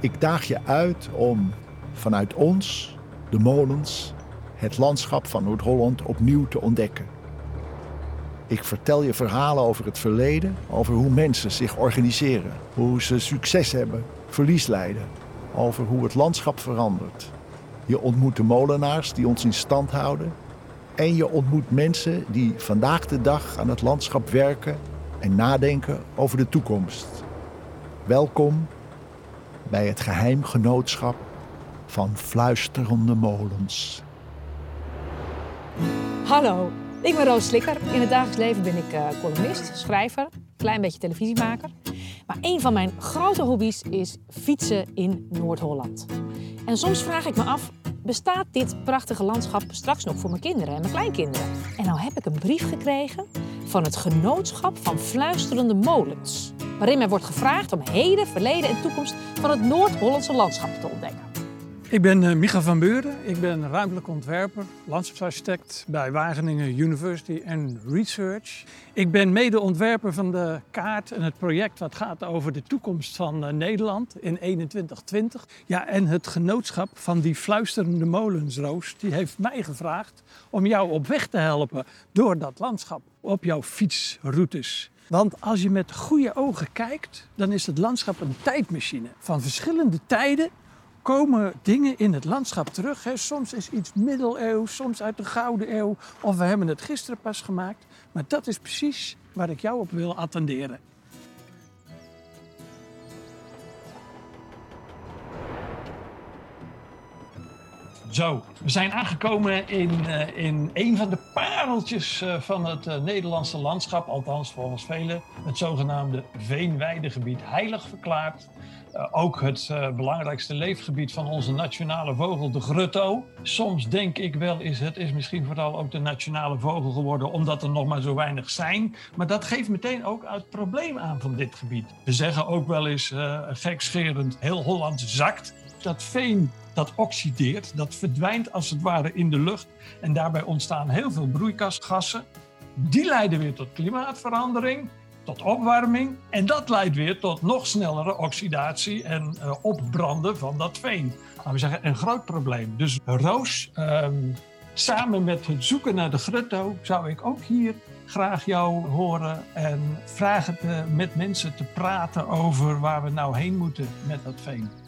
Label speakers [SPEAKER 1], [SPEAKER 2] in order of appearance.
[SPEAKER 1] Ik daag je uit om vanuit ons, de molens, het landschap van Noord-Holland opnieuw te ontdekken. Ik vertel je verhalen over het verleden, over hoe mensen zich organiseren, hoe ze succes hebben, verlies lijden, over hoe het landschap verandert. Je ontmoet de molenaars die ons in stand houden en je ontmoet mensen die vandaag de dag aan het landschap werken en nadenken over de toekomst. Welkom bij het geheimgenootschap van fluisterende molens.
[SPEAKER 2] Hallo, ik ben Roos Slikker. In het dagelijks leven ben ik uh, columnist, schrijver, klein beetje televisiemaker. Maar een van mijn grote hobby's is fietsen in Noord-Holland. En soms vraag ik me af, bestaat dit prachtige landschap straks nog voor mijn kinderen en mijn kleinkinderen? En nou heb ik een brief gekregen van het Genootschap van Fluisterende Molens. Waarin mij wordt gevraagd om heden, verleden en toekomst van het Noord-Hollandse landschap te ontdekken.
[SPEAKER 3] Ik ben uh, Micha van Beuren. Ik ben ruimtelijk ontwerper, landschapsarchitect bij Wageningen University and Research. Ik ben medeontwerper van de kaart en het project wat gaat over de toekomst van uh, Nederland in 2120. Ja, en het genootschap van die fluisterende molensroos, die heeft mij gevraagd om jou op weg te helpen door dat landschap op jouw fietsroutes. Want als je met goede ogen kijkt, dan is het landschap een tijdmachine van verschillende tijden komen dingen in het landschap terug. Hè. Soms is iets middeleeuws, soms uit de Gouden Eeuw. Of we hebben het gisteren pas gemaakt. Maar dat is precies waar ik jou op wil attenderen. Zo, we zijn aangekomen in, uh, in een van de pareltjes uh, van het uh, Nederlandse landschap, althans volgens velen, het zogenaamde Veenweidegebied, heilig verklaard. ook het belangrijkste leefgebied van onze nationale vogel, de grutto. Soms denk ik wel, is het is misschien vooral ook de nationale vogel geworden, omdat er nog maar zo weinig zijn. Maar dat geeft meteen ook het probleem aan van dit gebied. We zeggen ook wel eens, gekscherend, heel Holland zakt. Dat veen dat oxideert, dat verdwijnt als het ware in de lucht. En daarbij ontstaan heel veel broeikasgassen. Die leiden weer tot klimaatverandering, tot opwarming. En dat leidt weer tot nog snellere oxidatie en uh, opbranden van dat veen. Laten we zeggen, een groot probleem. Dus Roos, um, samen met het zoeken naar de grutto, zou ik ook hier graag jou horen en vragen te, met mensen te praten over waar we nou heen moeten met dat veen.